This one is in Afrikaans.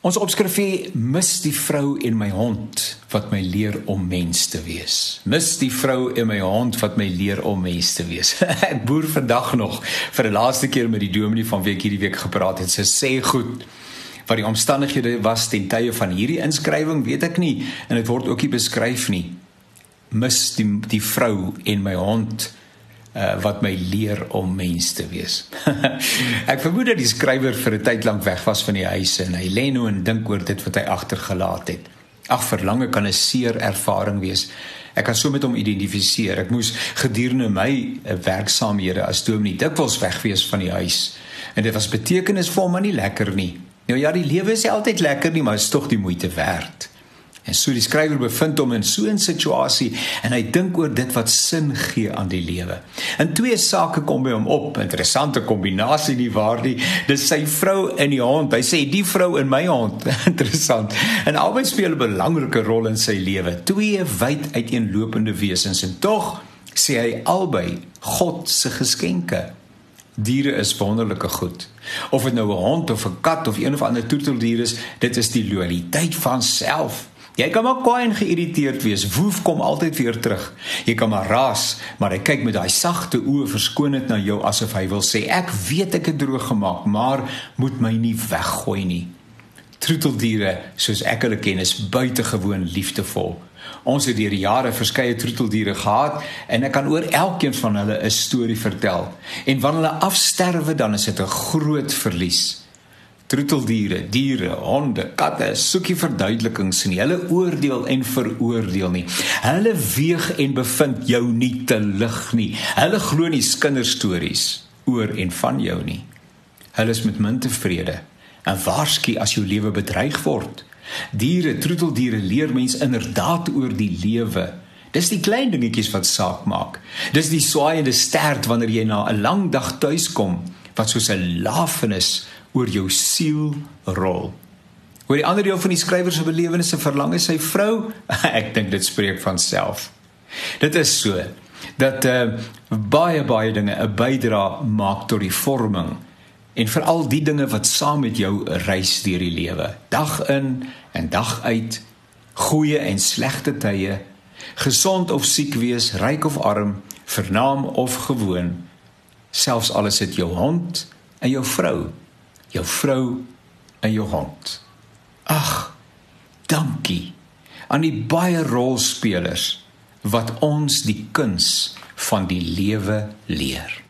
Ons opskrif sê mis die vrou en my hond wat my leer om mens te wees. Mis die vrou en my hond wat my leer om mens te wees. ek boer vandag nog vir die laaste keer met die dominee van wie ek hierdie week gepraat het. Sy sê goed wat die omstandighede was ten tye van hierdie inskrywing, weet ek nie en dit word ook nie beskryf nie. Mis die die vrou en my hond uh, wat my leer om mens te wees. ek vermoed dat die skrywer vir 'n tyd lank weg was van die huis en hy lê nou en dink oor dit wat hy agtergelaat het. Ag verlange kan 'n seer ervaring wees. Ek kan so met hom identifiseer. Ek moes gedurende my uh, werksaamhede as dominee dikwels weg wees van die huis. En dit was betekenisvol maar nie lekker nie. Nou ja, die lewe is altyd lekker nie, maar is tog die moeite werd. En so die skrywer bevind hom in so 'n situasie en hy dink oor dit wat sin gee aan die lewe. En twee sake kom by hom op, interessante kombinasie nie waar nie. Dis sy vrou en die hond. Hy sê die vrou en my hond, interessant. En albei speel 'n belangrike rol in sy lewe. Twee wyd uiteenlopende wesens en tog sê hy albei God se geskenke. Diere is wonderlike goed. Of dit nou 'n hond of 'n kat of een of ander troeteldier is, dit is die loyaliteit van self Jy kan maar kwaai en geïrriteerd wees. Woef kom altyd weer terug. Jy kan maar raas, maar hy kyk met daai sagte oë verskonend na jou asof hy wil sê ek weet ek het droog gemaak, maar moet my nie weggooi nie. Troeteldiere, soos ek hulle ken, is buitengewoon liefdevol. Ons het deur jare verskeie troeteldiere gehad en ek kan oor elkeen van hulle 'n storie vertel. En wanneer hulle afsterwe, dan is dit 'n groot verlies troeteldiere, diere, honde, katte, soekie verduidelikings nie. Hulle oordeel en veroordeel nie. Hulle weeg en bevind jou nie te lig nie. Hulle glo nie kinderstories oor en van jou nie. Hulle is met min tevrede en waarsku as jou lewe bedreig word. Diere, troeteldiere leer mens inderdaad oor die lewe. Dis die klein dingetjies wat saak maak. Dis die swaaiende stert wanneer jy na 'n lang dag tuis kom wat soos 'n lafenis oor jou siel rol. Oor die ander deel van die skrywer se belewennisse verlang hy sy vrou, ek dink dit spreek van self. Dit is so dat uh, baie baie dinge 'n bydra maak tot die vorming en veral die dinge wat saam met jou reis deur die lewe, dag in en dag uit, goeie en slegte tye, gesond of siek wees, ryk of arm, vernaam of gewoon, selfs alles het jou hond en jou vrou jou vrou en jou hond. Ag, dankie aan die baie rolspelers wat ons die kuns van die lewe leer.